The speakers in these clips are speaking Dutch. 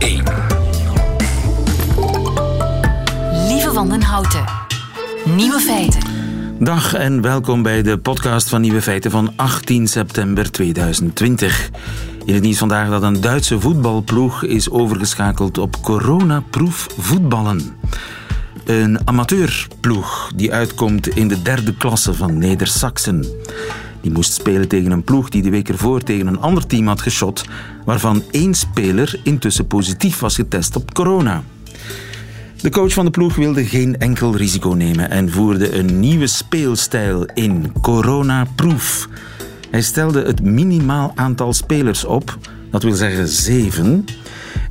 1. Lieve Wandenhouten. Nieuwe feiten. Dag en welkom bij de podcast van Nieuwe Feiten van 18 september 2020. In het nieuws vandaag dat een Duitse voetbalploeg is overgeschakeld op coronaproef voetballen. Een amateurploeg die uitkomt in de derde klasse van Neder-Saxen. Die moest spelen tegen een ploeg die de week ervoor tegen een ander team had geschot, waarvan één speler intussen positief was getest op corona. De coach van de ploeg wilde geen enkel risico nemen en voerde een nieuwe speelstijl in, corona-proof. Hij stelde het minimaal aantal spelers op, dat wil zeggen zeven,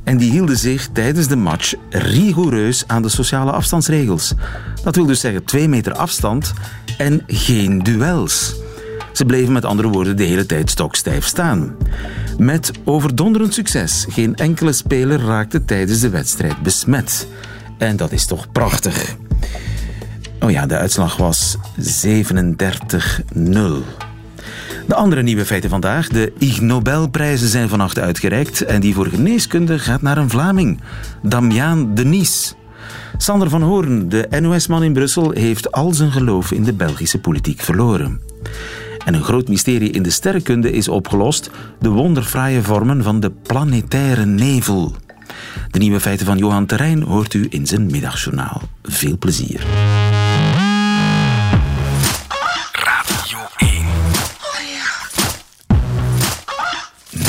en die hielden zich tijdens de match rigoureus aan de sociale afstandsregels. Dat wil dus zeggen twee meter afstand en geen duels. Ze bleven met andere woorden de hele tijd stokstijf staan. Met overdonderend succes. Geen enkele speler raakte tijdens de wedstrijd besmet. En dat is toch prachtig. Oh ja, de uitslag was 37-0. De andere nieuwe feiten vandaag. De Ig Nobelprijzen zijn vannacht uitgereikt en die voor geneeskunde gaat naar een Vlaming, Damiaan Denis. Sander van Hoorn, de NOS-man in Brussel, heeft al zijn geloof in de Belgische politiek verloren. En een groot mysterie in de sterrenkunde is opgelost: de wonderfraaie vormen van de planetaire nevel. De nieuwe feiten van Johan Terrein hoort u in zijn middagjournaal. Veel plezier. Radio 1.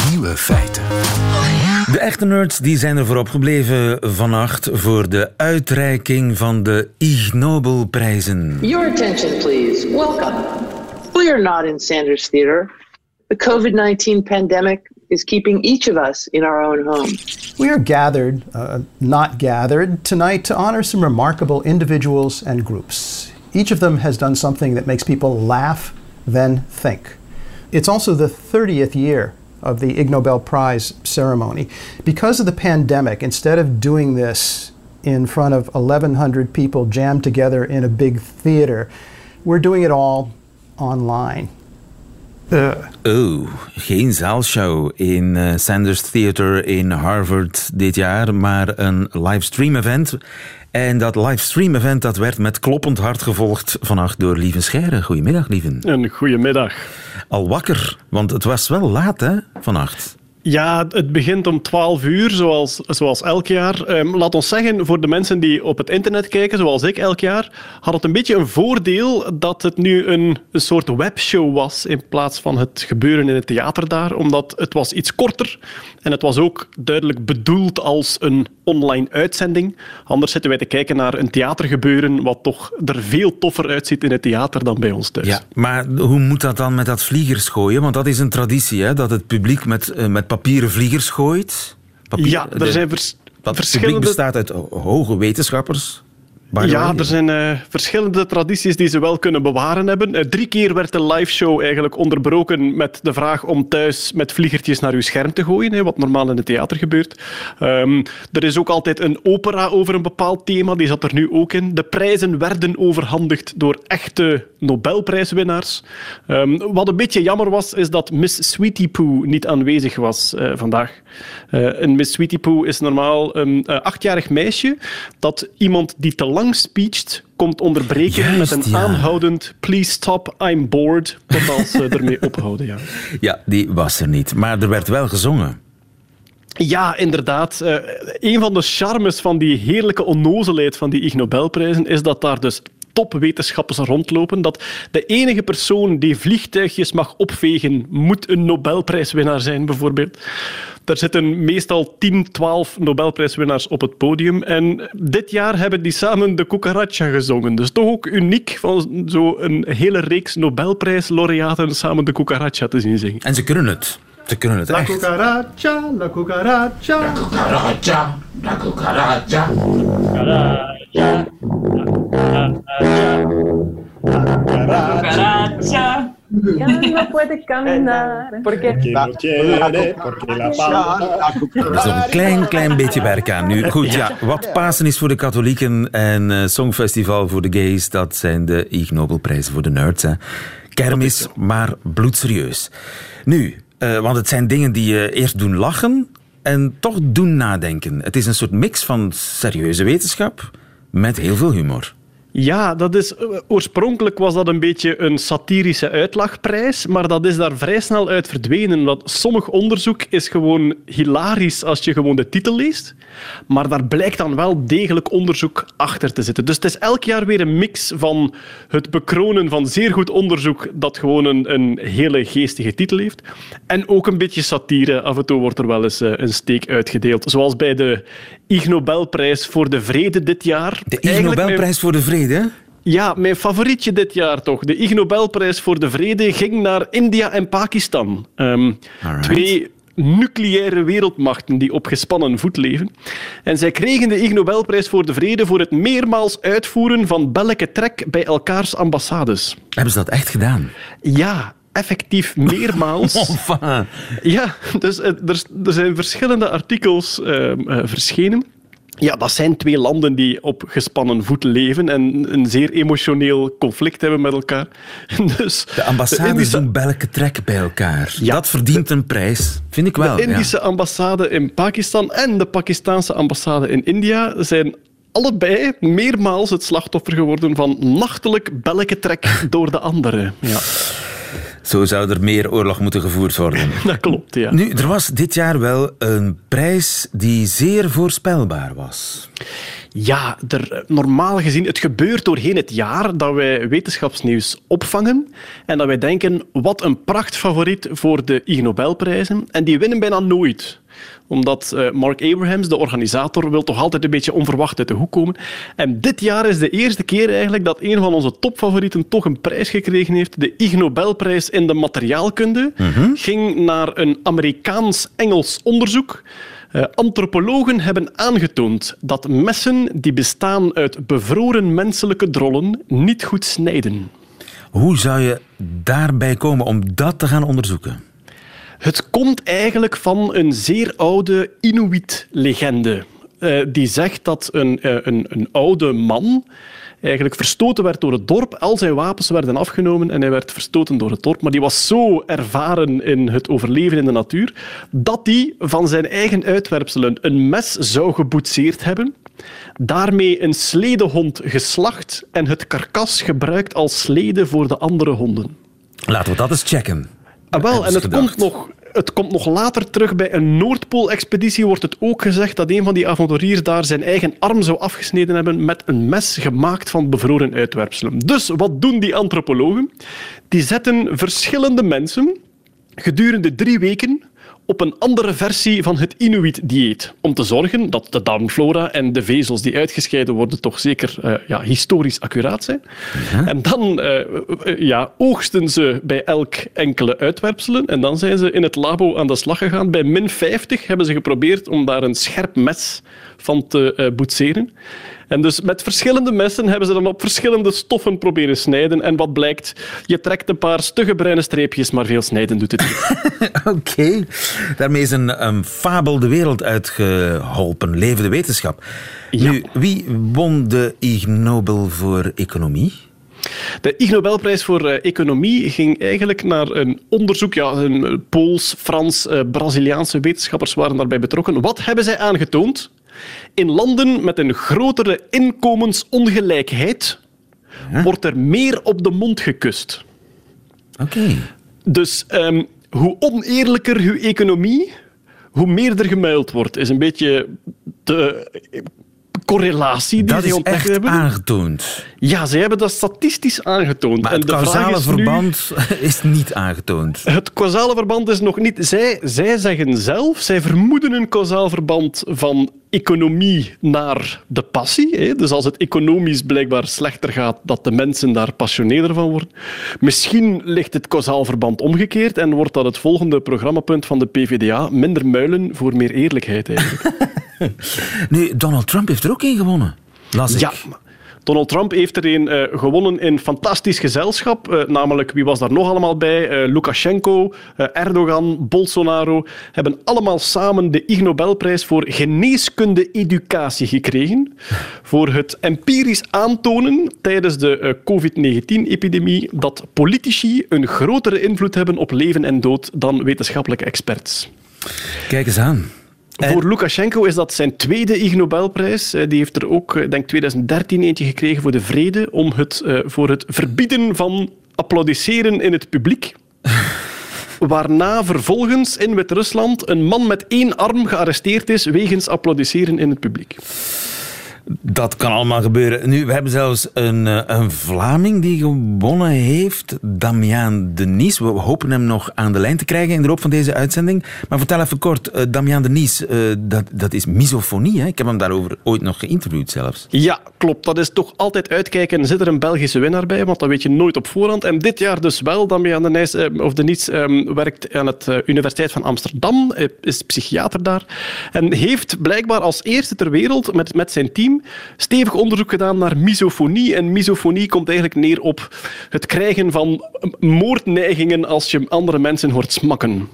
Nieuwe feiten. De echte nerds die zijn er voorop gebleven vannacht voor de uitreiking van de Ig Nobelprijzen. Your attention, please. Welcome. We are not in Sanders Theater. The COVID 19 pandemic is keeping each of us in our own home. We are gathered, uh, not gathered, tonight to honor some remarkable individuals and groups. Each of them has done something that makes people laugh, then think. It's also the 30th year of the Ig Nobel Prize ceremony. Because of the pandemic, instead of doing this in front of 1,100 people jammed together in a big theater, we're doing it all online. Uh, Oh, geen zaalshow in eh, Sanders Theater in Harvard dit jaar, maar een livestream event. En dat livestream event dat werd met kloppend hart gevolgd vannacht door Lieven Scheire. Goedemiddag, Lieven. Een goedemiddag. Al wakker, want het was wel laat hè, vannacht. Ja, het begint om 12 uur, zoals, zoals elk jaar. Ehm, laat ons zeggen, voor de mensen die op het internet kijken, zoals ik elk jaar, had het een beetje een voordeel dat het nu een, soort webshow was in plaats van het gebeuren in het theater daar, omdat het was iets korter en het was ook duidelijk bedoeld als een online uitzending. Anders zitten wij te kijken naar een theatergebeuren wat toch er veel toffer uitziet in het theater dan bij ons thuis. Ja, maar hoe moet dat dan met dat vliegers gooien? Want dat is een traditie, hè? dat het publiek met, eh, met papieren vliegers gooit. Papier- Ja, er de- zijn vers- het publiek verschillende... bestaat uit ho- hoge wetenschappers. Ja, er zijn eh, verschillende tradities die ze wel kunnen bewaren hebben. Eh, drie keer werd de liveshow eigenlijk onderbroken met de vraag om thuis met vliegertjes naar uw scherm te gooien, hè, wat normaal in het theater gebeurt. Ehm, er is ook altijd een opera over een bepaald thema, die zat er nu ook in. De prijzen werden overhandigd door echte Nobelprijswinnaars. Ehm, wat een beetje jammer was, is dat Miss Sweetie Poo niet aanwezig was eh, vandaag. Een Miss Sweetie Poo is normaal een achtjarig meisje dat iemand die te lang speecht komt onderbreken Juist, met een ja. aanhoudend please stop, I'm bored, totdat ze ermee ophouden. Ja. Ja, die was er niet. Maar er werd wel gezongen. Ja, inderdaad. Eh, een van de charmes van die heerlijke onnozelheid van die Ig Nobelprijzen is dat daar dus topwetenschappers rondlopen. Dat de enige persoon die vliegtuigjes mag opvegen, moet een Nobelprijswinnaar zijn, bijvoorbeeld. Er zitten meestal 10, 12 Nobelprijswinnaars op het podium. En dit jaar hebben die samen de Cucaracha gezongen. Dus toch ook uniek van zo'n hele reeks Nobelprijslaureaten samen de Cucaracha te zien zingen. En ze kunnen het. Ze kunnen het La echt. cucaracha, la cucaracha. Cucaracha. Ya no puede caminar. Porque Er is nog een klein, klein beetje werk aan. Nu, goed, ja, wat Pasen is voor de katholieken en eh, Songfestival voor de gays, dat zijn de Ig Nobelprijzen voor de nerds. Hè. Kermis, maar bloedserieus. Nu, eh, want het zijn dingen die je eerst doen lachen en toch doen nadenken. Het is een soort mix van serieuze wetenschap met heel veel humor. Ja, dat is, eh, oorspronkelijk was dat een beetje een satirische uitlachprijs, maar dat is daar vrij snel uit verdwenen. Want sommig onderzoek is gewoon hilarisch als je gewoon de titel leest, maar daar blijkt dan wel degelijk onderzoek achter te zitten. Dus het is elk jaar weer een mix van het bekronen van zeer goed onderzoek dat gewoon een, een hele geestige titel heeft, en ook een beetje satire. Af en toe wordt er wel eens eh, een steek uitgedeeld, zoals bij de Ig Nobelprijs voor de Vrede dit jaar. De Ig Nobelprijs voor de Vrede. Ja, mijn favorietje dit jaar toch. De Ig Nobelprijs voor de Vrede ging naar India en Pakistan. Ehm, twee nucleaire wereldmachten die op gespannen voet leven. En zij kregen de Ig Nobelprijs voor de Vrede voor het meermaals uitvoeren van belke trek bij elkaars ambassades. Hebben ze dat echt gedaan? Ja, effectief meermaals. Enfin, Ja, dus eh, er, er zijn verschillende artikels ehm, eh, verschenen. Ja, dat zijn twee landen die op gespannen voet leven en een zeer emotioneel conflict hebben met elkaar. Dus de ambassades Indische- doen belke trek bij elkaar. Ja. Dat verdient een prijs. Vind ik wel. De ja. Indische ambassade in Pakistan en de Pakistanse ambassade in India zijn allebei meermaals het slachtoffer geworden van nachtelijk belkentrek door de andere. Ja, Zo zou er meer oorlog moeten gevoerd worden. dat klopt, ja. Nu, er was dit jaar wel een prijs die zeer voorspelbaar was. Ja, er, normaal gezien, het gebeurt doorheen het jaar dat wij wetenschapsnieuws opvangen en dat wij denken, wat een prachtfavoriet voor de Ig Nobelprijzen. En die winnen bijna nooit. Omdat eh, Mark Abrahams, de organisator, wil toch altijd een beetje onverwacht uit de hoek komen. En dit jaar is de eerste keer eigenlijk dat een van onze topfavorieten toch een prijs gekregen heeft. De Ig Nobelprijs in de materiaalkunde ging naar een Amerikaans-Engels onderzoek. Eh, antropologen hebben aangetoond dat messen die bestaan uit bevroren menselijke drollen niet goed snijden. Hoe zou je daarbij komen om dat te gaan onderzoeken? Het komt eigenlijk van een zeer oude Inuit-legende. eh, die zegt dat een, eh, een, een oude man eigenlijk verstoten werd door het dorp. Al zijn wapens werden afgenomen en hij werd verstoten door het dorp. Maar die was zo ervaren in het overleven in de natuur dat hij van zijn eigen uitwerpselen een mes zou geboetseerd hebben. Daarmee een sledehond geslacht en het karkas gebruikt als slede voor de andere honden. Laten we dat eens checken. Ah, wel, en het gedacht. komt, nog, het komt nog later terug bij een Noordpool-expeditie. Wordt het ook gezegd dat een van die avonturiers daar zijn eigen arm zou afgesneden hebben met een mes gemaakt van bevroren uitwerpselen. Dus wat doen die antropologen? Die zetten verschillende mensen gedurende drie weken op een andere versie van het Inuit-dieet. Om te zorgen dat de darmflora en de vezels die uitgescheiden worden toch zeker eh, ja, historisch accuraat zijn. En dan eh, eh, ja, oogsten ze bij elk enkele uitwerpselen en dan zijn ze in het labo aan de slag gegaan. Bij min 50 hebben ze geprobeerd om daar een scherp mes van te boetseren. En dus met verschillende messen hebben ze dan op verschillende stoffen proberen snijden. En wat blijkt? Je trekt een paar stugge bruine streepjes, maar veel snijden doet het niet. Oké, daarmee is een, een fabel de wereld uitgeholpen. Levende wetenschap. Nu, wie won de Ig Nobel voor economie? De Ig Nobelprijs voor eh, Economie ging eigenlijk naar een onderzoek. Ja, een Pools, Frans, eh, Braziliaanse wetenschappers waren daarbij betrokken. Wat hebben zij aangetoond? In landen met een grotere inkomensongelijkheid wordt er meer op de mond gekust. Oké. Dus ehm, hoe oneerlijker uw economie, hoe meer er gemuild wordt, is een beetje de eh, correlatie die Dat zij is ontdekt echt hebben. aangetoond. Ja, zij hebben dat statistisch aangetoond. Maar en het causale is nu- verband is niet aangetoond. Het causale verband is nog niet. Zij, zij zeggen zelf, zij vermoeden een causaal verband van economie naar de passie. Hè? Dus als het economisch blijkbaar slechter gaat, dat de mensen daar passioneerder van worden. Misschien ligt het causaal verband omgekeerd en wordt dat het volgende programmapunt van de PvdA minder muilen voor meer eerlijkheid eigenlijk. Nu, Donald Trump heeft er ook in gewonnen. Las ik. Ja. Donald Trump heeft er een eh, gewonnen in fantastisch gezelschap. eh, namelijk, wie was daar nog allemaal bij? Eh, Lukashenko, Erdogan, Bolsonaro hebben allemaal samen de Ig Nobelprijs voor geneeskunde-educatie gekregen. Voor het empirisch aantonen tijdens de eh, COVID-19-epidemie dat politici een grotere invloed hebben op leven en dood dan wetenschappelijke experts. Kijk eens aan. Voor Lukashenko is dat zijn tweede Ig Nobelprijs. Eh, Die heeft er ook, eh, denk 2013, eentje gekregen voor de vrede. Om het, eh, voor het verbieden van applaudisseren in het publiek. Waarna vervolgens in Wit-Rusland een man met één arm gearresteerd is wegens applaudisseren in het publiek. Dat kan allemaal gebeuren. Nu, we hebben zelfs een, eh, een Vlaming die gewonnen heeft, Damian Denies. We hopen hem nog aan de lijn te krijgen in de loop van deze uitzending. Maar vertel even kort, eh, Damian Denies, eh, dat, dat is misofonie. Hè? Ik heb hem daarover ooit nog geïnterviewd zelfs. Ja, klopt. Dat is toch altijd uitkijken. Zit er een Belgische winnaar bij? Want dat weet je nooit op voorhand. En dit jaar dus wel. Damian de Nijs, eh, of de Niets eh, werkt aan de Universiteit van Amsterdam. Is psychiater daar. En heeft blijkbaar als eerste ter wereld met, met zijn team stevig onderzoek gedaan naar misofonie. En misofonie komt eigenlijk neer op het krijgen van moordneigingen als je andere mensen hoort smakken.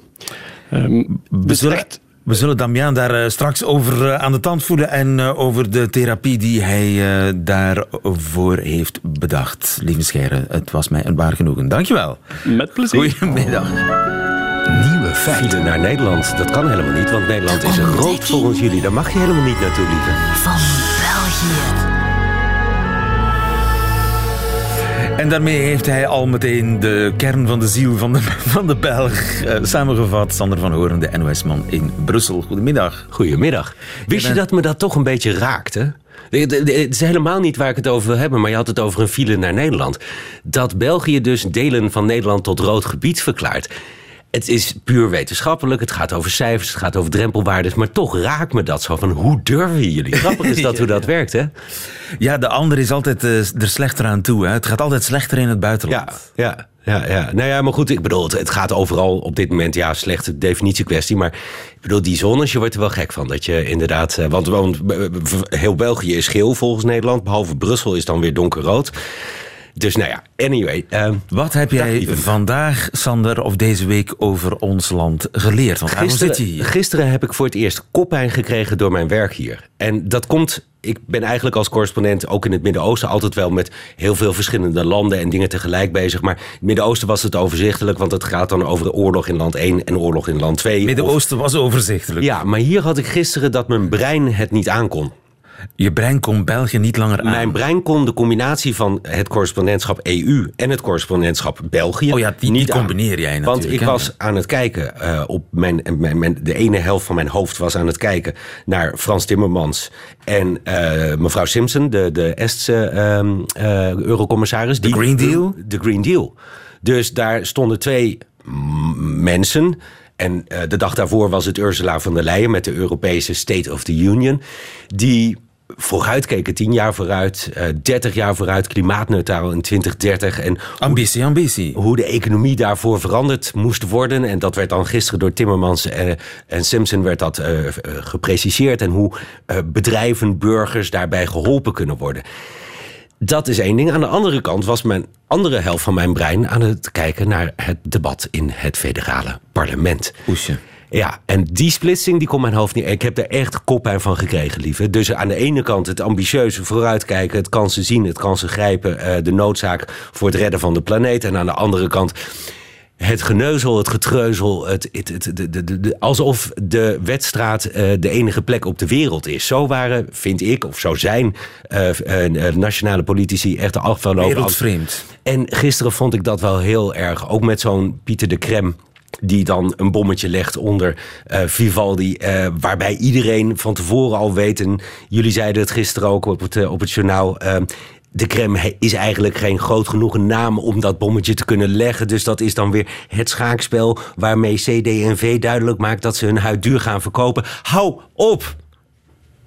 Ehm, We dus echt- we zullen Damian daar eh, straks over eh, aan de tand voelen en eh, over de therapie die hij daarvoor heeft bedacht. Lieve Scheire, het was mij een waar genoegen. Dankjewel. Met plezier. Goedemiddag. Nieuwe feiten. Naar Nederland, dat kan helemaal niet, want Nederland is ontdekking. rood volgens jullie. Daar mag je helemaal niet naartoe, lieve. Van. En daarmee heeft hij al meteen de kern van de ziel van de, van de Belg eh, samengevat. Sander van Horen, de NOS-man in Brussel. Goedemiddag. Goedemiddag. Wist je bent- dat me dat toch een beetje raakte? Het is helemaal niet waar ik het over wil hebben, maar je had het over een file naar Nederland. Dat België dus delen van Nederland tot rood gebied verklaart. Het is puur wetenschappelijk, het gaat over cijfers, het gaat over drempelwaardes, maar toch raakt me dat zo van hoe durven jullie? Grappig is dat hoe dat werkt, hè? Ja, de ander is altijd eh, er slechter aan toe. Hè. Het gaat altijd slechter in het buitenland. Ja, ja, ja, ja. Nou ja, maar goed, ik bedoel, het, het gaat overal op dit moment, ja, slechte definitiekwestie. Maar ik bedoel, die zones, je wordt er wel gek van. Dat je inderdaad, eh, want, want eh, heel België is geel volgens Nederland, behalve Brussel is dan weer donkerrood. Dus nou ja, anyway. eh, Wat heb jij vandaag, Sander, of deze week over ons land geleerd? Want waarom zit je Gisteren, hier? gisteren heb ik voor het eerst koppijn gekregen door mijn werk hier. En dat komt. Ik ben eigenlijk als correspondent ook in het Midden-Oosten altijd wel met heel veel verschillende landen en dingen tegelijk bezig. Maar in het Midden-Oosten was het overzichtelijk, want het gaat dan over de oorlog in land 1 en oorlog in land 2. Of- Midden-Oosten was overzichtelijk. Ja, maar hier had ik gisteren dat mijn brein het niet aankon. Je brein kon België niet langer aan. Mijn brein kon de combinatie van het correspondentschap EU en het correspondentschap België Oh ja, die- die niet aan. combineer jij Want natuurlijk, ik hè? was aan het kijken eh, op mijn, mijn, mijn, de ene helft van mijn hoofd was aan het kijken naar Frans Timmermans en eh, mevrouw Simpson, de, de Estse ehm, eh, eurocommissaris. De Green Deal? De Green Deal. Dus daar stonden twee mensen. En de dag daarvoor was het Ursula von der Leyen met de Europese State of the Union. Die vooruitkeken, tien jaar vooruit, eh 30 jaar vooruit, klimaatneutraal in 2030. En Ambitie, ambitie. hoe de economie daarvoor veranderd moest worden. En dat werd dan gisteren door Timmermans en, en Simpson werd dat eh, eh, gepreciseerd. En hoe eh, bedrijven, burgers daarbij geholpen kunnen worden. Dat is één ding. Aan de andere kant was mijn andere helft van mijn brein aan het kijken naar het debat in het federale parlement. Oesje. Ja, en die splitsing die kon mijn hoofd niet. Ik heb er echt koppijn van gekregen, lieve. Dus aan de ene kant het ambitieuze vooruitkijken, het kansen zien, het kansen grijpen, eh, de noodzaak voor het redden van de planeet. En aan de andere kant het geneuzel, het getreuzel, het, het, het, de, de, de, alsof de wedstraat eh, de enige plek op de wereld is. Zo waren, vind ik, of zo zijn eh, nationale politici echt de afgelopen... Wereldvreemd. En gisteren vond ik dat wel heel erg. Ook met zo'n Pieter de Krem. Die dan een bommetje legt onder eh, Vivaldi. eh, waarbij iedereen van tevoren al weet. En jullie zeiden het gisteren ook op het, eh, op het journaal. eh, de Krem is eigenlijk geen groot genoeg naam om dat bommetje te kunnen leggen. Dus dat is dan weer het schaakspel waarmee CD&V duidelijk maakt dat ze hun huid duur gaan verkopen. Hou op!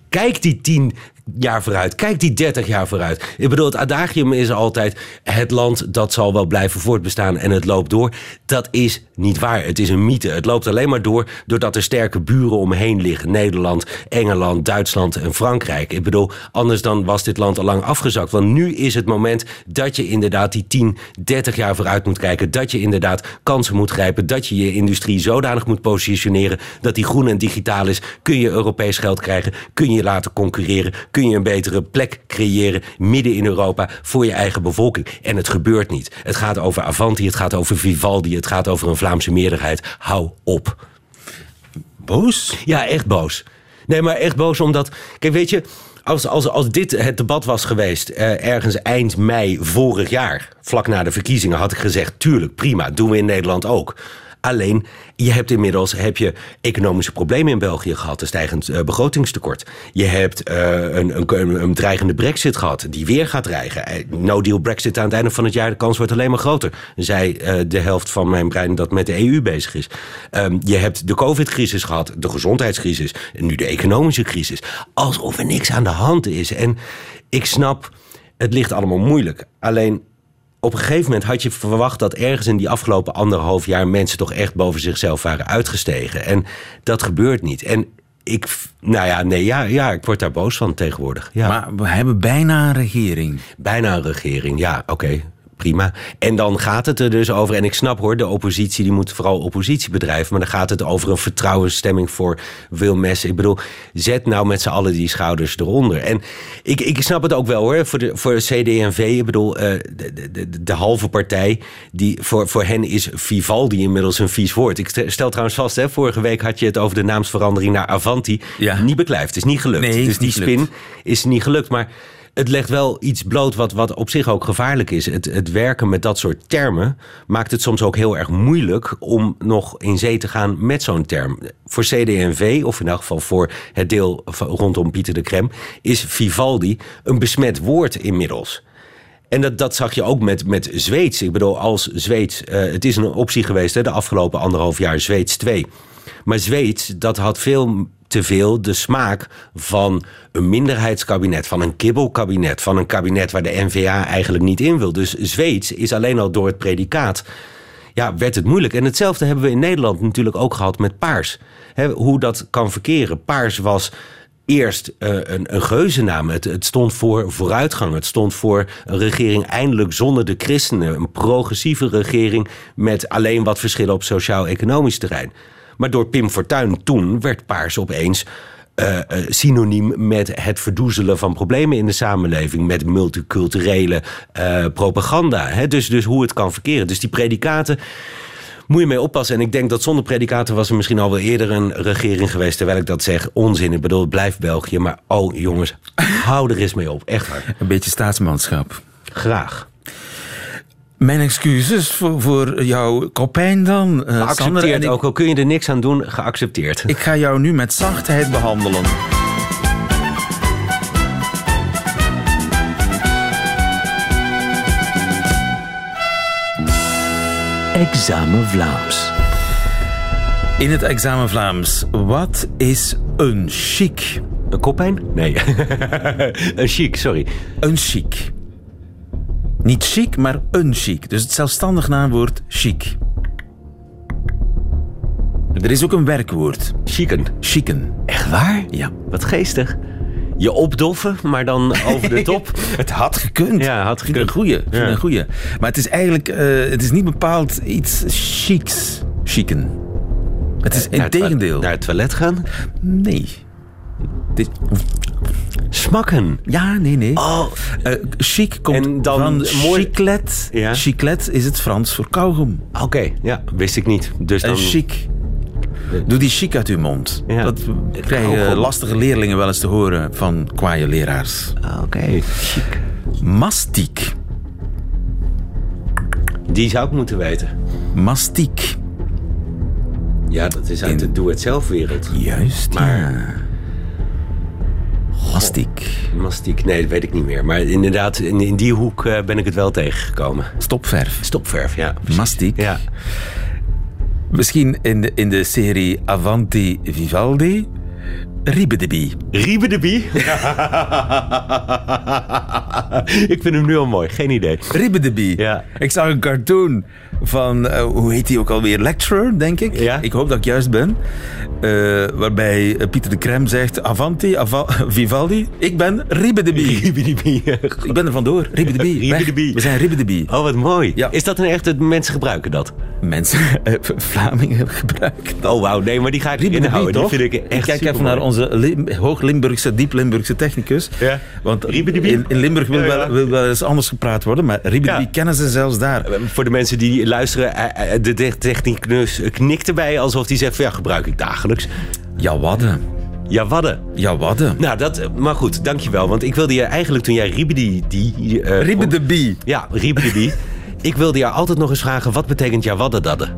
Kijk die tien jaar vooruit. Kijk die 30 jaar vooruit. Ik bedoel, het adagium is altijd... het land dat zal wel blijven voortbestaan en het loopt door. Dat is niet waar. Het is een mythe. Het loopt alleen maar door doordat er sterke buren omheen liggen. Nederland, Engeland, Duitsland en Frankrijk. Ik bedoel, anders dan was dit land al lang afgezakt. Want nu is het moment dat je inderdaad die 10, 30 jaar vooruit moet kijken. Dat je inderdaad kansen moet grijpen. Dat je je industrie zodanig moet positioneren... dat die groen en digitaal is. Kun je Europees geld krijgen? Kun je laten concurreren? Kun je een betere plek creëren midden in Europa voor je eigen bevolking? En het gebeurt niet. Het gaat over Avanti, het gaat over Vivaldi, het gaat over een Vlaamse meerderheid. Hou op. boos? Ja, echt boos. Nee, maar echt boos omdat... Kijk, weet je, als, als, als dit het debat was geweest... eh, ergens eind mei vorig jaar, vlak na de verkiezingen... had ik gezegd, tuurlijk, prima, doen we in Nederland ook. Alleen, je hebt inmiddels heb je economische problemen in België gehad. Een stijgend eh, begrotingstekort. Je hebt eh, een, een, een dreigende brexit gehad, die weer gaat dreigen. Eh, No deal brexit aan het einde van het jaar, de kans wordt alleen maar groter. Eh, de helft van mijn brein dat met de EU bezig is. Ehm, je hebt de covid-crisis gehad, de gezondheidscrisis... en nu de economische crisis. Alsof er niks aan de hand is. En ik snap, het ligt allemaal moeilijk. Alleen op een gegeven moment had je verwacht dat ergens in die afgelopen anderhalf jaar mensen toch echt boven zichzelf waren uitgestegen. En dat gebeurt niet. En ik, nou ja, nee, ja, ja, ik word daar boos van tegenwoordig. Ja. Maar we hebben bijna een regering. Bijna een regering, ja, oké. Prima. En dan gaat het er dus over, en ik snap hoor, de oppositie die moet vooral oppositie bedrijven, maar dan gaat het over een vertrouwensstemming voor Wilmes. Ik bedoel, zet nou met z'n allen die schouders eronder. En ik, ik snap het ook wel hoor, voor de, voor de CD&V, ik bedoel, eh, de, de, de, de halve partij, die, voor, voor hen is Vivaldi inmiddels een vies woord. Ik stel- trouwens vast, hè, vorige week had je het over de naamsverandering naar Avanti. Ja. Niet beklijft, is niet gelukt. Nee, dus is die spin is niet gelukt. Maar het legt wel iets bloot wat, wat op zich ook gevaarlijk is. Het, het werken met dat soort termen maakt het soms ook heel erg moeilijk om nog in zee te gaan met zo'n term. Voor CD&V, of in elk geval voor het deel rondom Pieter de Krem, is Vivaldi een besmet woord inmiddels. En dat, dat zag je ook met, met Zweeds. Ik bedoel, als Zweeds... eh, het is een optie geweest hè, de afgelopen anderhalf jaar, Zweeds 2. Maar Zweeds, dat had veel te veel de smaak van een minderheidskabinet... van een kibbelkabinet, van een kabinet waar de NVA eigenlijk niet in wil. Dus Zweeds is alleen al door het predicaat ja, werd het moeilijk. En hetzelfde hebben we in Nederland natuurlijk ook gehad met paars. Hoe dat kan verkeren. Paars was eerst eh, een, een geuzennaam. Het stond voor vooruitgang. Het stond voor een regering eindelijk zonder de christenen. Een progressieve regering met alleen wat verschillen op sociaal-economisch terrein. Maar door Pim Fortuyn toen werd paars opeens eh, eh, synoniem met het verdoezelen van problemen in de samenleving. Met multiculturele eh, propaganda. Hè? Dus, dus hoe het kan verkeren. Dus die predicaten moet je mee oppassen. En ik denk dat zonder predicaten was er misschien al wel eerder een regering geweest. Terwijl ik dat zeg, onzin. Ik bedoel, het blijft België. Maar oh jongens, hou er eens mee op. Echt waar. Een beetje staatsmanschap. Graag. Mijn excuses voor, voor jouw kopijn dan, eh Geaccepteerd, ook al kun je er niks aan doen, geaccepteerd. ik ga jou nu met zachtheid behandelen. Examen Vlaams. In het examen Vlaams, wat is een chic? Een koppijn? Nee. een chic, sorry. Een chic. Niet chic, maar een chic. Dus het zelfstandig naamwoord chic. Er is ook een werkwoord. Chicken. Chicken. Echt waar? Ja. Wat geestig. Je opdoffen, maar dan over de top. Het had gekund. Ja, had gekund. Een goeie. Ja. een goeie. Maar het is eigenlijk eh, het is niet bepaald iets chics. Chicken. Het is Naar in het toilet- tegendeel. Naar het toilet gaan? Nee. Dit, Smakken. ja, nee, nee. Oh, Eh, chic komt En dan van mooi- chiclet. Ja. Chiclet is het Frans voor kauwgom. oké. Ja, wist ik niet. Dus dan... En chic. Doe die chic uit uw mond. Ja. Dat krijgen lastige leerlingen wel eens te horen van kwaaie leraars. Ah, Oké, chic. Mastiek. Die zou ik moeten weten. Mastiek. Ja, dat is uit de doe-het-zelf-wereld. Juist, Maar- ja. Mastiek. Mastiek, nee, dat weet ik niet meer. Maar inderdaad, in, in die hoek eh, ben ik het wel tegengekomen. Stopverf. Stopverf, ja. precies. Mastiek. Ja. Misschien in de, in de serie Avanti Vivaldi. Ribedebie. Riebe de Bie. ik vind hem nu al mooi, geen idee. Ribedebie. Ja. Ik zag een cartoon van, eh, hoe heet die ook alweer? Lecturer, denk ik. Ja. Ik hoop dat ik juist ben. Eh, waarbij eh, Pieter de Krem zegt, Avanti, Ava- Vivaldi. Ik ben Ribedebie. Riebe de Bie. Ik ben er vandoor. Ribedebie. Riebe Weg. de Bie. We zijn Ribedebie. Oh, wat mooi. Ja. Is dat een echte... Mensen gebruiken dat? Mensen, eh, Vlamingen gebruiken dat. Oh, wauw. Nee, maar die ga ik Ribedebie, inhouden. Die vind ik echt kijk even naar onze Lim- hoog-Limburgse, diep-Limburgse technicus. Ja. Want in, in Limburg wil, Ja, ja. wel, wil wel eens anders gepraat worden, maar Ja. kennen ze zelfs daar. Voor de mensen die luisteren. Eh, eh, De te- technicus knikt erbij alsof hij zegt: van, ja, gebruik ik dagelijks. Ja, wadden. Ja, wadden. Ja, wadden. Nou, dat, maar goed, dankjewel. Want ik wilde je eigenlijk toen jij Ribidi... Die, eh, Ribbe de bie. Ja, Ribidi. ik wilde je altijd nog eens vragen, wat betekent ja, wadden dadde?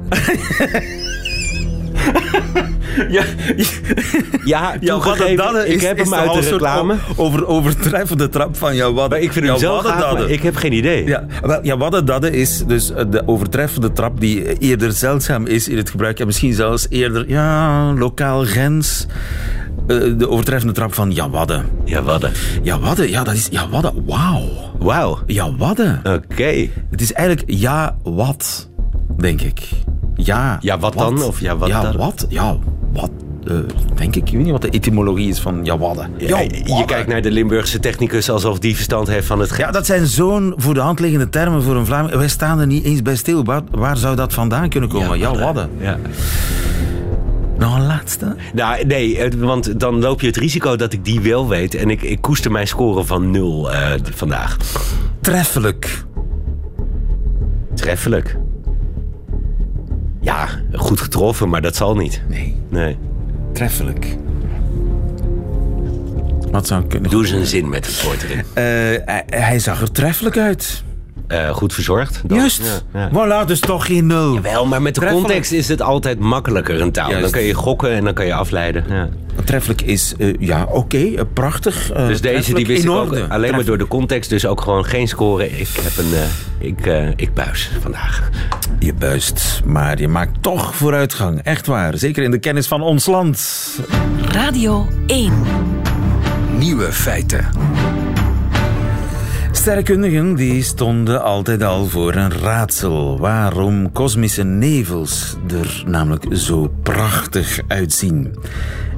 Ja, Ja, ja toegegeven, ik heb hem uit de soort reclame. Over, overtreffende trap van ja, wadden. Maar ik vind hem gaaf, dadden. ik heb geen idee. Ja, wel, ja, wadden dadden is dus eh, de overtreffende trap die eerder zeldzaam is in het gebruik. En misschien zelfs eerder, ja, lokaal grens. Eh, de overtreffende trap van ja, wadden. Ja, wadden. Ja, dat is ja, wadden. Wauw. Wauw. Ja, wadden. Oké. Het is eigenlijk ja, wat, denk ik. Ja, Ja, wat dan? Of ja, wat ja, dan? wat? Ja, wat, eh, denk ik. Ik weet niet wat de etymologie is van ja, wadden. Ja, je kijkt naar de Limburgse technicus alsof die verstand heeft van het Ja, dat zijn zo'n voor de hand liggende termen voor een Vlaming. Wij staan er niet eens bij stil. Waar, waar zou dat vandaan kunnen komen? Ja, wadden. Ja. Nog een laatste? Nou, nee, eh, want dan loop je het risico dat ik die wel weet. En ik, ik koester mijn score van nul eh, vandaag. Treffelijk. Treffelijk. Ja, goed getroffen, maar dat zal niet. Nee, Nee. treffelijk. Wat zou ik kunnen... Doe eens een zin met het woord erin. Eh, hij, hij zag er treffelijk uit. Eh, goed verzorgd. dan. Juist. Ja, ja. Voilà, dus toch geen nul. Wel, maar met de context is het altijd makkelijker een taal. Juist. Dan kun je gokken en dan kan je afleiden. Ja. Treffelijk is, eh, ja, oké, prachtig. Dus deze die wist ik ook alleen maar door de context. Dus ook gewoon geen score. Ik heb een... ik, ik buis vandaag. Je buist, maar je maakt toch vooruitgang. Echt waar. Zeker in de kennis van ons land. Radio 1. Nieuwe feiten. Sterrenkundigen die stonden altijd al voor een raadsel. Waarom kosmische nevels er namelijk zo prachtig uitzien.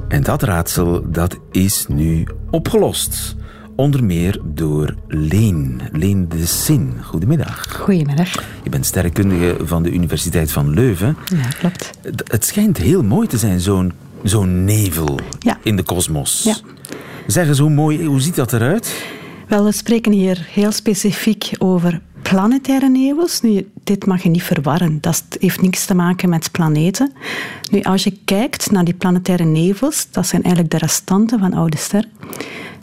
En dat raadsel dat is nu opgelost. Onder meer door Leen. Leen de Sin. Goedemiddag. Goedemiddag. Je bent sterrenkundige van de Universiteit van Leuven. Ja, klopt. Het- schijnt heel mooi te zijn, zo'n zo'n nevel Ja. in de kosmos. Ja. Zeg eens, hoe, mooi, hoe ziet dat eruit? Wel, we spreken hier heel specifiek over planetaire nevels. Nu, dit mag je niet verwarren. Dat heeft niks te maken met planeten. Nu, als je kijkt naar die planetaire nevels, dat zijn eigenlijk de restanten van oude sterren,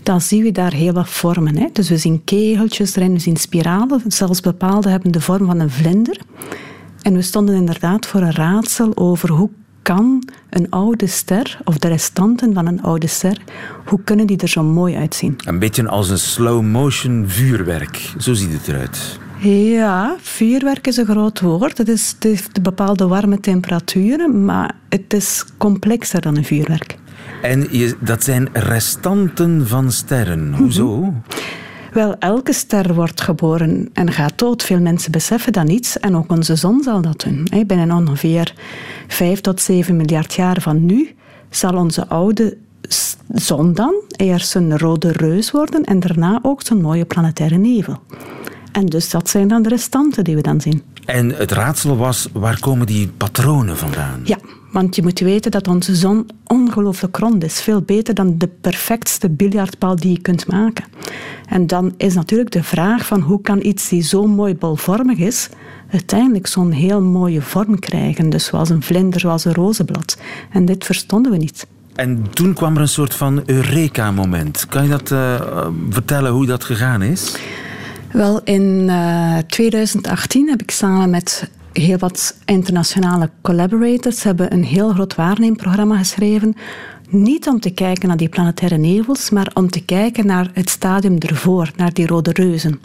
dan zien we daar heel wat vormen. Hè? Dus we zien kegeltjes erin, we zien spiralen. Zelfs bepaalde hebben de vorm van een vlinder. En we stonden inderdaad voor een raadsel over hoe kan een oude ster, of de restanten van een oude ster, hoe kunnen die er zo mooi uitzien? Een beetje als een slow-motion vuurwerk. Zo ziet het eruit. Ja, vuurwerk is een groot woord. Het, is, het heeft bepaalde warme temperaturen, maar het is complexer dan een vuurwerk. En je, dat zijn restanten van sterren. Hoezo? Wel, elke ster wordt geboren en gaat dood. Veel mensen beseffen dat niet. En ook onze zon zal dat doen. Binnen ongeveer 5 tot 7 miljard jaar van nu zal onze oude zon dan eerst een rode reus worden en daarna ook zo'n mooie planetaire nevel. En dus dat zijn dan de restanten die we dan zien. En het raadsel was, waar komen die patronen vandaan? Ja, want je moet weten dat onze zon ongelooflijk rond is. Veel beter dan de perfectste biljartbal die je kunt maken. En dan is natuurlijk de vraag van hoe kan iets die zo mooi bolvormig is, uiteindelijk zo'n heel mooie vorm krijgen. Dus zoals een vlinder, zoals een rozenblad. En dit verstonden we niet. En toen kwam er een soort van Eureka-moment. Kan je dat eh, eh, vertellen hoe dat gegaan is? Wel, in eh, 2018 heb ik samen met heel wat internationale collaborators hebben een heel groot waarneemprogramma geschreven. Niet om te kijken naar die planetaire nevels, maar om te kijken naar het stadium ervoor, naar die rode reuzen.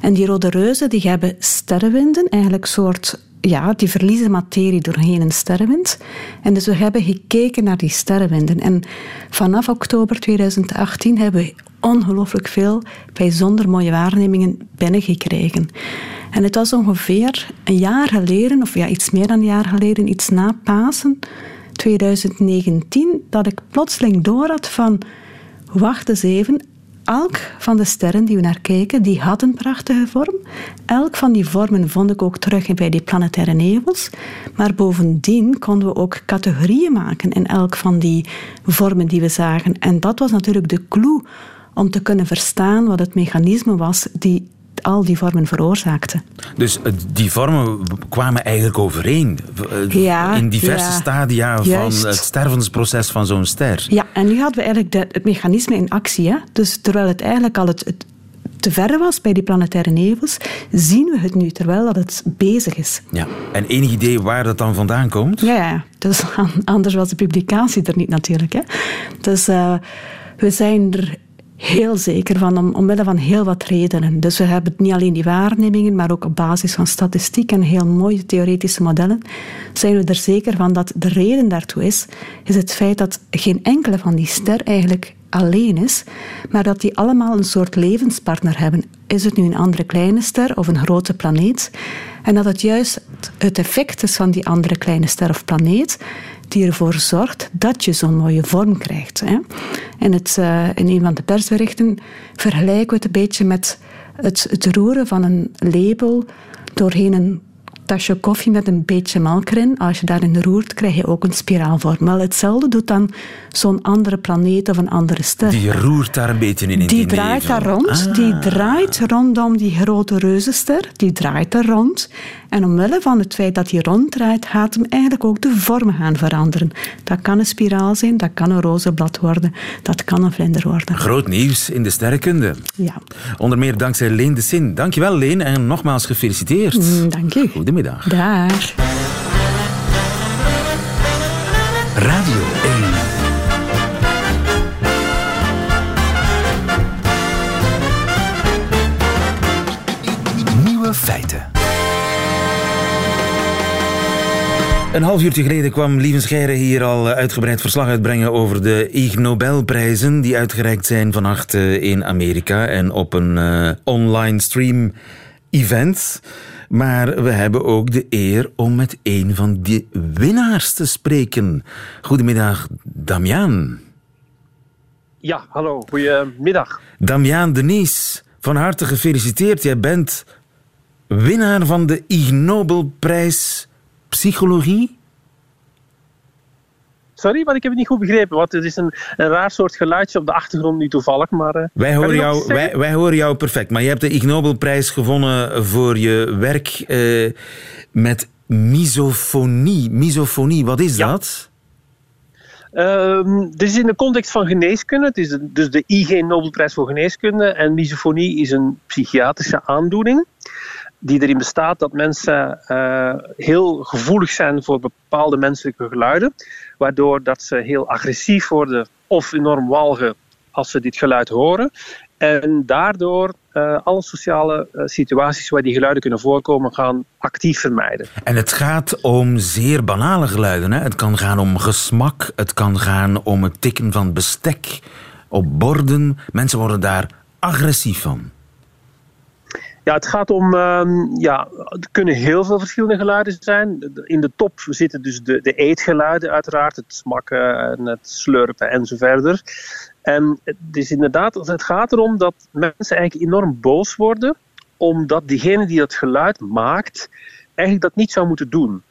En die rode reuzen die hebben sterrenwinden, eigenlijk soort ja, die verliezen materie doorheen een sterrenwind. En dus we hebben gekeken naar die sterrenwinden. En vanaf oktober 2018 hebben we ongelooflijk veel bijzonder mooie waarnemingen binnengekregen. En het was ongeveer een jaar geleden, of ja, iets meer dan een jaar geleden, iets na Pasen, 2019, dat ik plotseling door had van, wacht eens even, elk van de sterren die we naar keken, die had een prachtige vorm. Elk van die vormen vond ik ook terug bij die planetaire nevels. Maar bovendien konden we ook categorieën maken in elk van die vormen die we zagen. En dat was natuurlijk de clue om te kunnen verstaan wat het mechanisme was die al die vormen veroorzaakte. Dus eh, die vormen kwamen eigenlijk overeen eh, Ja, in diverse ja. stadia Juist. van het stervensproces van zo'n ster. Ja, en nu hadden we eigenlijk de, het mechanisme in actie. Hè? Dus terwijl het eigenlijk al het, het te ver was bij die planetaire nevels, zien we het nu terwijl dat het bezig is. Ja. En enig idee waar dat dan vandaan komt? Ja, ja. Dus an- anders was de publicatie er niet natuurlijk. Hè. Dus eh, we zijn er heel zeker van, om, omwille van heel wat redenen. Dus we hebben niet alleen die waarnemingen, maar ook op basis van statistiek en heel mooie theoretische modellen, zijn we er zeker van dat de reden daartoe is, is het feit dat geen enkele van die ster eigenlijk alleen is, maar dat die allemaal een soort levenspartner hebben. Is het nu een andere kleine ster of een grote planeet? En dat het juist het effect is van die andere kleine ster of planeet die ervoor zorgt dat je zo'n mooie vorm krijgt. Hè. In, het, eh, in een van de persberichten vergelijken we het een beetje met het, het roeren van een lepel doorheen een tasje koffie met een beetje melk erin. Als je daarin roert, krijg je ook een spiraalvorm. Wel, hetzelfde doet dan zo'n andere planeet of een andere ster. Die roert daar een beetje in. in Die die draait nevel. daar rond. Ah. Die draait rondom die grote reuzenster. Die draait daar rond. En omwille van het feit dat hij ronddraait, gaat hem eigenlijk ook de vormen gaan veranderen. Dat kan een spiraal zijn, dat kan een rozenblad worden, dat kan een vlinder worden. Groot nieuws in de sterrenkunde. Ja, Onder meer dankzij Leen de Sin. Dankjewel Leen en nogmaals gefeliciteerd. Mm, dank u. Goedemiddag. Daar. Radio 1. Nieuwe feiten. Een half uurtje geleden kwam Lieven Scheire hier al eh, uitgebreid verslag uitbrengen over de Ig Nobelprijzen die uitgereikt zijn vannacht eh, in Amerika en op een eh, online stream event. Maar we hebben ook de eer om met een van die winnaars te spreken. Goedemiddag, Damiaan. Ja, hallo, goedemiddag. Damiaan Denies, van harte gefeliciteerd. Jij bent winnaar van de Ig Nobelprijs Psychologie. Sorry, maar ik heb het niet goed begrepen. Want het is een, een raar soort geluidje op de achtergrond nu toevallig. Maar, eh, Wij horen, jou, wij, wij horen jou perfect. Maar je hebt de Ig Nobelprijs gewonnen voor je werk eh, met misofonie. Misofonie, wat is Ja. dat? Ehm, dit is in de context van geneeskunde. Het is de- dus de IG Nobelprijs voor geneeskunde. En misofonie is een psychiatrische aandoening. Die erin bestaat dat mensen eh, heel gevoelig zijn voor bepaalde menselijke geluiden. Waardoor dat ze heel agressief worden of enorm walgen als ze dit geluid horen. En daardoor eh, alle sociale eh, situaties waar die geluiden kunnen voorkomen gaan actief vermijden. En het gaat om zeer banale geluiden. Hè? Het kan gaan om gesmak, het kan gaan om het tikken van bestek op borden. Mensen worden daar agressief van. Ja, het gaat om, ehm, ja, er kunnen heel veel verschillende geluiden zijn. In de top zitten dus de, de eetgeluiden uiteraard, het smakken en het slurpen en zo verder. En het is inderdaad, het gaat erom dat mensen eigenlijk enorm boos worden, omdat diegene die dat geluid maakt, eigenlijk dat niet zou moeten doen.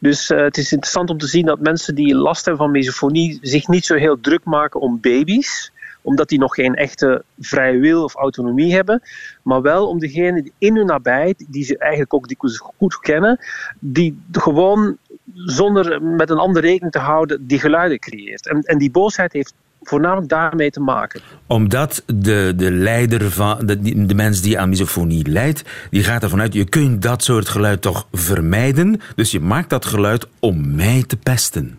Dus eh, het is interessant om te zien dat mensen die last hebben van misofonie zich niet zo heel druk maken om baby's omdat die nog geen echte vrije wil of autonomie hebben, maar wel om degene die in hun nabijheid, die ze eigenlijk ook dikwijls goed kennen, die gewoon zonder met een ander rekening te houden, die geluiden creëert. En, en die boosheid heeft voornamelijk daarmee te maken. Omdat de, de leider van de, de mens die aan misofonie lijdt, die gaat ervan uit, je kunt dat soort geluid toch vermijden, dus je maakt dat geluid om mij te pesten.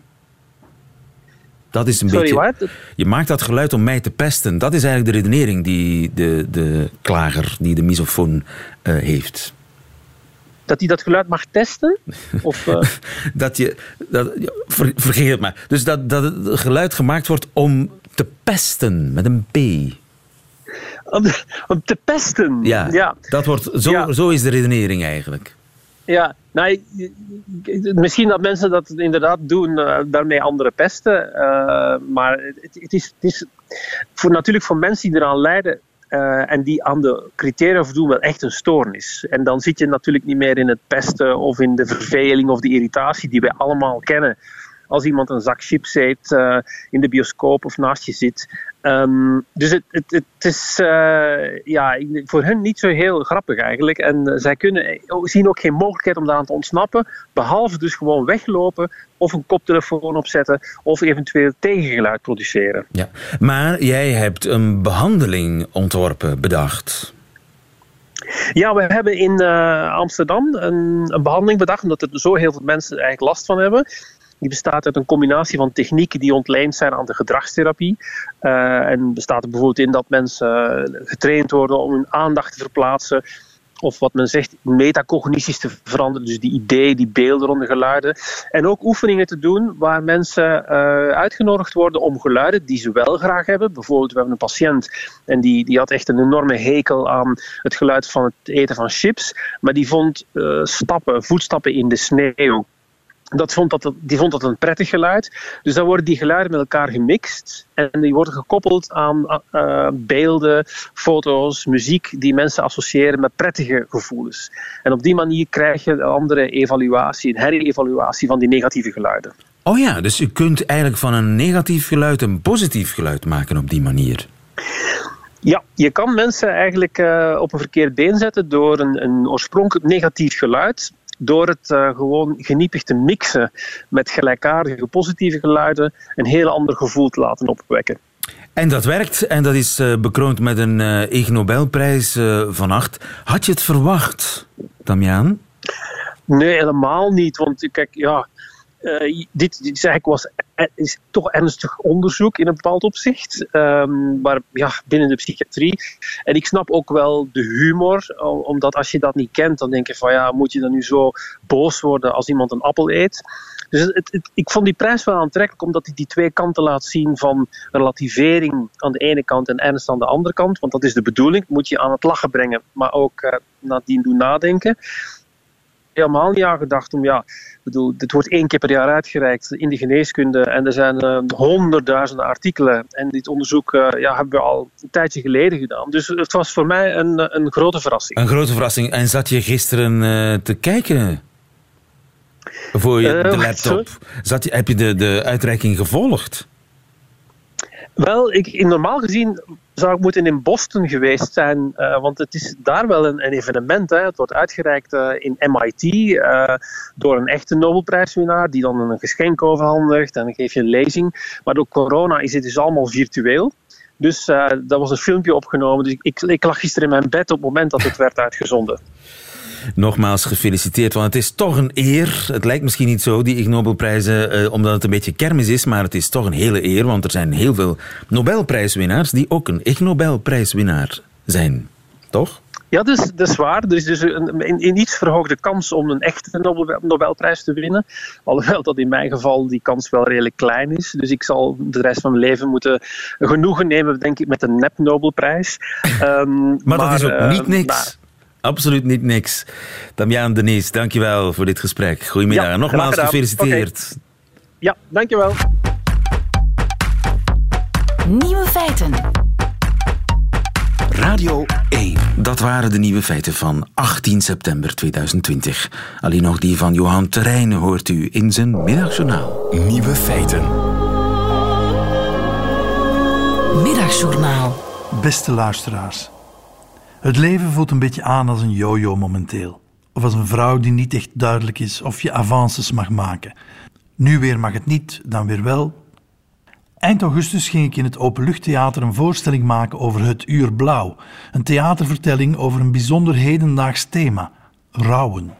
Dat is een Sorry, beetje. wat? Je maakt dat geluid om mij te pesten. Dat is eigenlijk de redenering die de, de klager, die de misofoon eh, heeft. Dat hij dat geluid mag testen? Of, eh, Dat je. Dat, ver- vergeet het maar. Dus dat, dat het geluid gemaakt wordt om te pesten met een P. om, om te pesten? Ja, ja. Dat wordt, zo, Ja. zo is de redenering eigenlijk. Ja, nou, misschien dat mensen dat inderdaad doen, eh, daarmee anderen pesten. eh, maar het, het, is, het is voor, natuurlijk voor mensen die eraan lijden eh, en die aan de criteria voldoen, wel echt een stoornis. En dan zit je natuurlijk niet meer in het pesten of in de verveling of de irritatie die wij allemaal kennen als iemand een zak chips eet uh, in de bioscoop of naast je zit. Um, dus het, het, het is uh, ja, voor hen niet zo heel grappig eigenlijk. En uh, zij kunnen, zien ook geen mogelijkheid om daaraan te ontsnappen. Behalve dus gewoon weglopen of een koptelefoon opzetten of eventueel tegengeluid produceren. Ja. Maar jij hebt een behandeling ontworpen, bedacht. Ja, we hebben in uh, Amsterdam een, een, behandeling bedacht, omdat er zo heel veel mensen eigenlijk last van hebben. Die bestaat uit een combinatie van technieken die ontleend zijn aan de gedragstherapie. Uh, en bestaat er bijvoorbeeld in dat mensen getraind worden om hun aandacht te verplaatsen of wat men zegt, metacognities te veranderen. Dus die ideeën, die beelden rond de geluiden. En ook oefeningen te doen waar mensen uh, uitgenodigd worden om geluiden die ze wel graag hebben. Bijvoorbeeld, we hebben een patiënt en die, die had echt een enorme hekel aan het geluid van het eten van chips. Maar die vond stappen, voetstappen in de sneeuw dat vond dat, die vond dat een prettig geluid. Dus dan worden die geluiden met elkaar gemixt. En die worden gekoppeld aan uh, beelden, foto's, muziek die mensen associëren met prettige gevoelens. En op die manier krijg je een andere evaluatie, een herevaluatie van die negatieve geluiden. Oh ja, dus u kunt eigenlijk van een negatief geluid een positief geluid maken op die manier. Ja, je kan mensen eigenlijk uh, op een verkeerd been zetten door een, een oorspronkelijk negatief geluid door het uh, gewoon geniepig te mixen met gelijkaardige positieve geluiden, een heel ander gevoel te laten opwekken. En dat werkt en dat is uh, bekroond met een uh, Ig Nobelprijs van acht. Had je het verwacht, Damian? Nee, helemaal niet. Want kijk, ja, uh, dit, dit is eigenlijk was, is toch ernstig onderzoek in een bepaald opzicht, um, maar ja, binnen de psychiatrie. En ik snap ook wel de humor, omdat als je dat niet kent, dan denk je van ja, moet je dan nu zo boos worden als iemand een appel eet? Dus het, ik vond die prijs wel aantrekkelijk, omdat hij die twee kanten laat zien van relativering aan de ene kant en ernst aan de andere kant. Want dat is de bedoeling, moet je aan het lachen brengen, maar ook uh, nadien doen nadenken helemaal niet aan gedacht om, ja, bedoel, dit wordt één keer per jaar uitgereikt in de geneeskunde en er zijn uh, honderdduizenden artikelen. En dit onderzoek uh, ja, hebben we al een tijdje geleden gedaan. Dus het was voor mij een, een grote verrassing. Een grote verrassing. En zat je gisteren uh, te kijken voor je, de laptop? Zat je, heb je de, de uitreiking gevolgd? Wel, ik, normaal gezien zou ik moeten in Boston geweest zijn, uh, want het is daar wel een, een evenement. Hè. Het wordt uitgereikt uh, in MIT uh, door een echte Nobelprijswinnaar die dan een geschenk overhandigt en dan geef je een lezing. Maar door corona is het dus allemaal virtueel. Dus dat was een filmpje opgenomen. Dus ik, ik lag gisteren in mijn bed op het moment dat het werd uitgezonden. Nogmaals gefeliciteerd, want het is toch een eer. Het lijkt misschien niet zo, die Ig Nobelprijzen, eh, omdat het een beetje kermis is, maar het is toch een hele eer, want er zijn heel veel Nobelprijswinnaars die ook een Ig Nobelprijswinnaar zijn. Toch? Ja, dat is, dat is waar. Er is dus een, een iets verhoogde kans om een echte Nobel, Nobelprijs te winnen. Alhoewel dat in mijn geval die kans wel redelijk klein is. Dus ik zal de rest van mijn leven moeten genoegen nemen, denk ik, met een nep-Nobelprijs. Um, maar, maar, dat is ook niet niks. Maar, Absoluut niet niks. Damian Denise, dankjewel voor dit gesprek. Goedemiddag ja, en nogmaals gefeliciteerd. Okay. Ja, dankjewel. Nieuwe feiten. Radio 1. Dat waren de nieuwe feiten van 18 september 2020. Alleen nog die van Johan Terrein hoort u in zijn middagjournaal. Nieuwe feiten. Middagjournaal. Beste luisteraars. Het leven voelt een beetje aan als een yo-yo momenteel. Of als een vrouw die niet echt duidelijk is of je avances mag maken. Nu weer mag het niet, dan weer wel. Eind augustus ging ik in het Openluchttheater een voorstelling maken over Het Uur Blauw. Een theatervertelling over een bijzonder hedendaags thema: rouwen.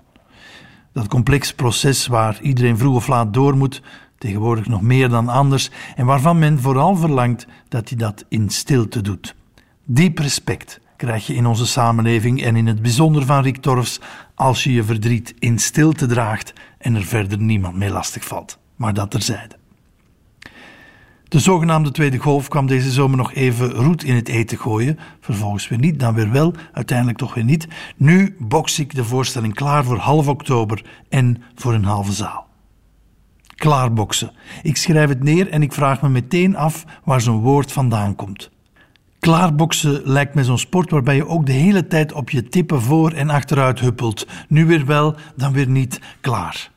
Dat complex proces waar iedereen vroeg of laat door moet, tegenwoordig nog meer dan anders, en waarvan men vooral verlangt dat hij dat in stilte doet. Diep respect krijg je in onze samenleving en in het bijzonder van Rick Torfs als je je verdriet in stilte draagt en er verder niemand mee lastig valt. Maar dat terzijde. De zogenaamde Tweede Golf kwam deze zomer nog even roet in het eten gooien. Vervolgens weer niet, dan weer wel, uiteindelijk toch weer niet. Nu box ik de voorstelling klaar voor half oktober en voor een halve zaal. Klaarboksen. Ik schrijf het neer en ik vraag me meteen af waar zo'n woord vandaan komt. Klaarboksen lijkt me zo'n sport waarbij je ook de hele tijd op je tippen voor en achteruit huppelt. Nu weer wel, dan weer niet klaar.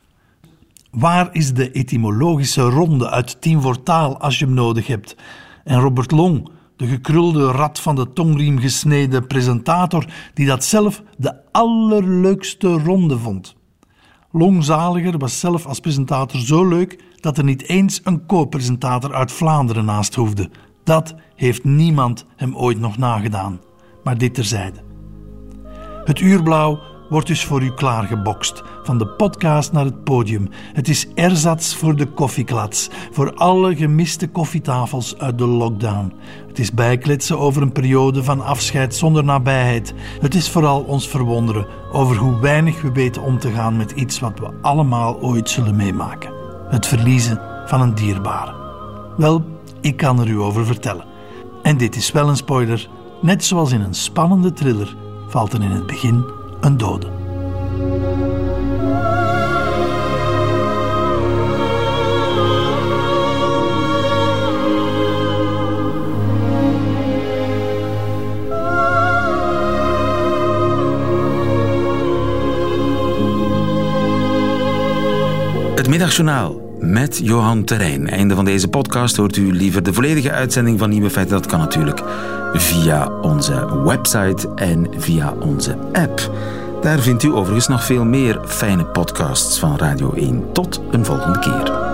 Waar is de etymologische ronde uit Tien voor Taal als je hem nodig hebt? En Robert Long, de gekrulde rat van de tongriem gesneden presentator, die dat zelf de allerleukste ronde vond. Longzaliger was zelf als presentator zo leuk dat er niet eens een co-presentator uit Vlaanderen naast hoefde. Dat heeft niemand hem ooit nog nagedaan. Maar dit terzijde. Het uurblauw wordt dus voor u klaargebokst. Van de podcast naar het podium. Het is erzats voor de koffieklats. Voor alle gemiste koffietafels uit de lockdown. Het is bijkletsen over een periode van afscheid zonder nabijheid. Het is vooral ons verwonderen over hoe weinig we weten om te gaan met iets wat we allemaal ooit zullen meemaken: het verliezen van een dierbare. Wel, ik kan er u over vertellen. En dit is wel een spoiler. Net zoals in een spannende thriller valt er in het begin een dode. Het Middagjournaal met Johan Terrein. Einde van deze podcast hoort u liever de volledige uitzending van Nieuwe Feiten. Dat kan natuurlijk via onze website en via onze app. Daar vindt u overigens nog veel meer fijne podcasts van Radio 1. Tot een volgende keer.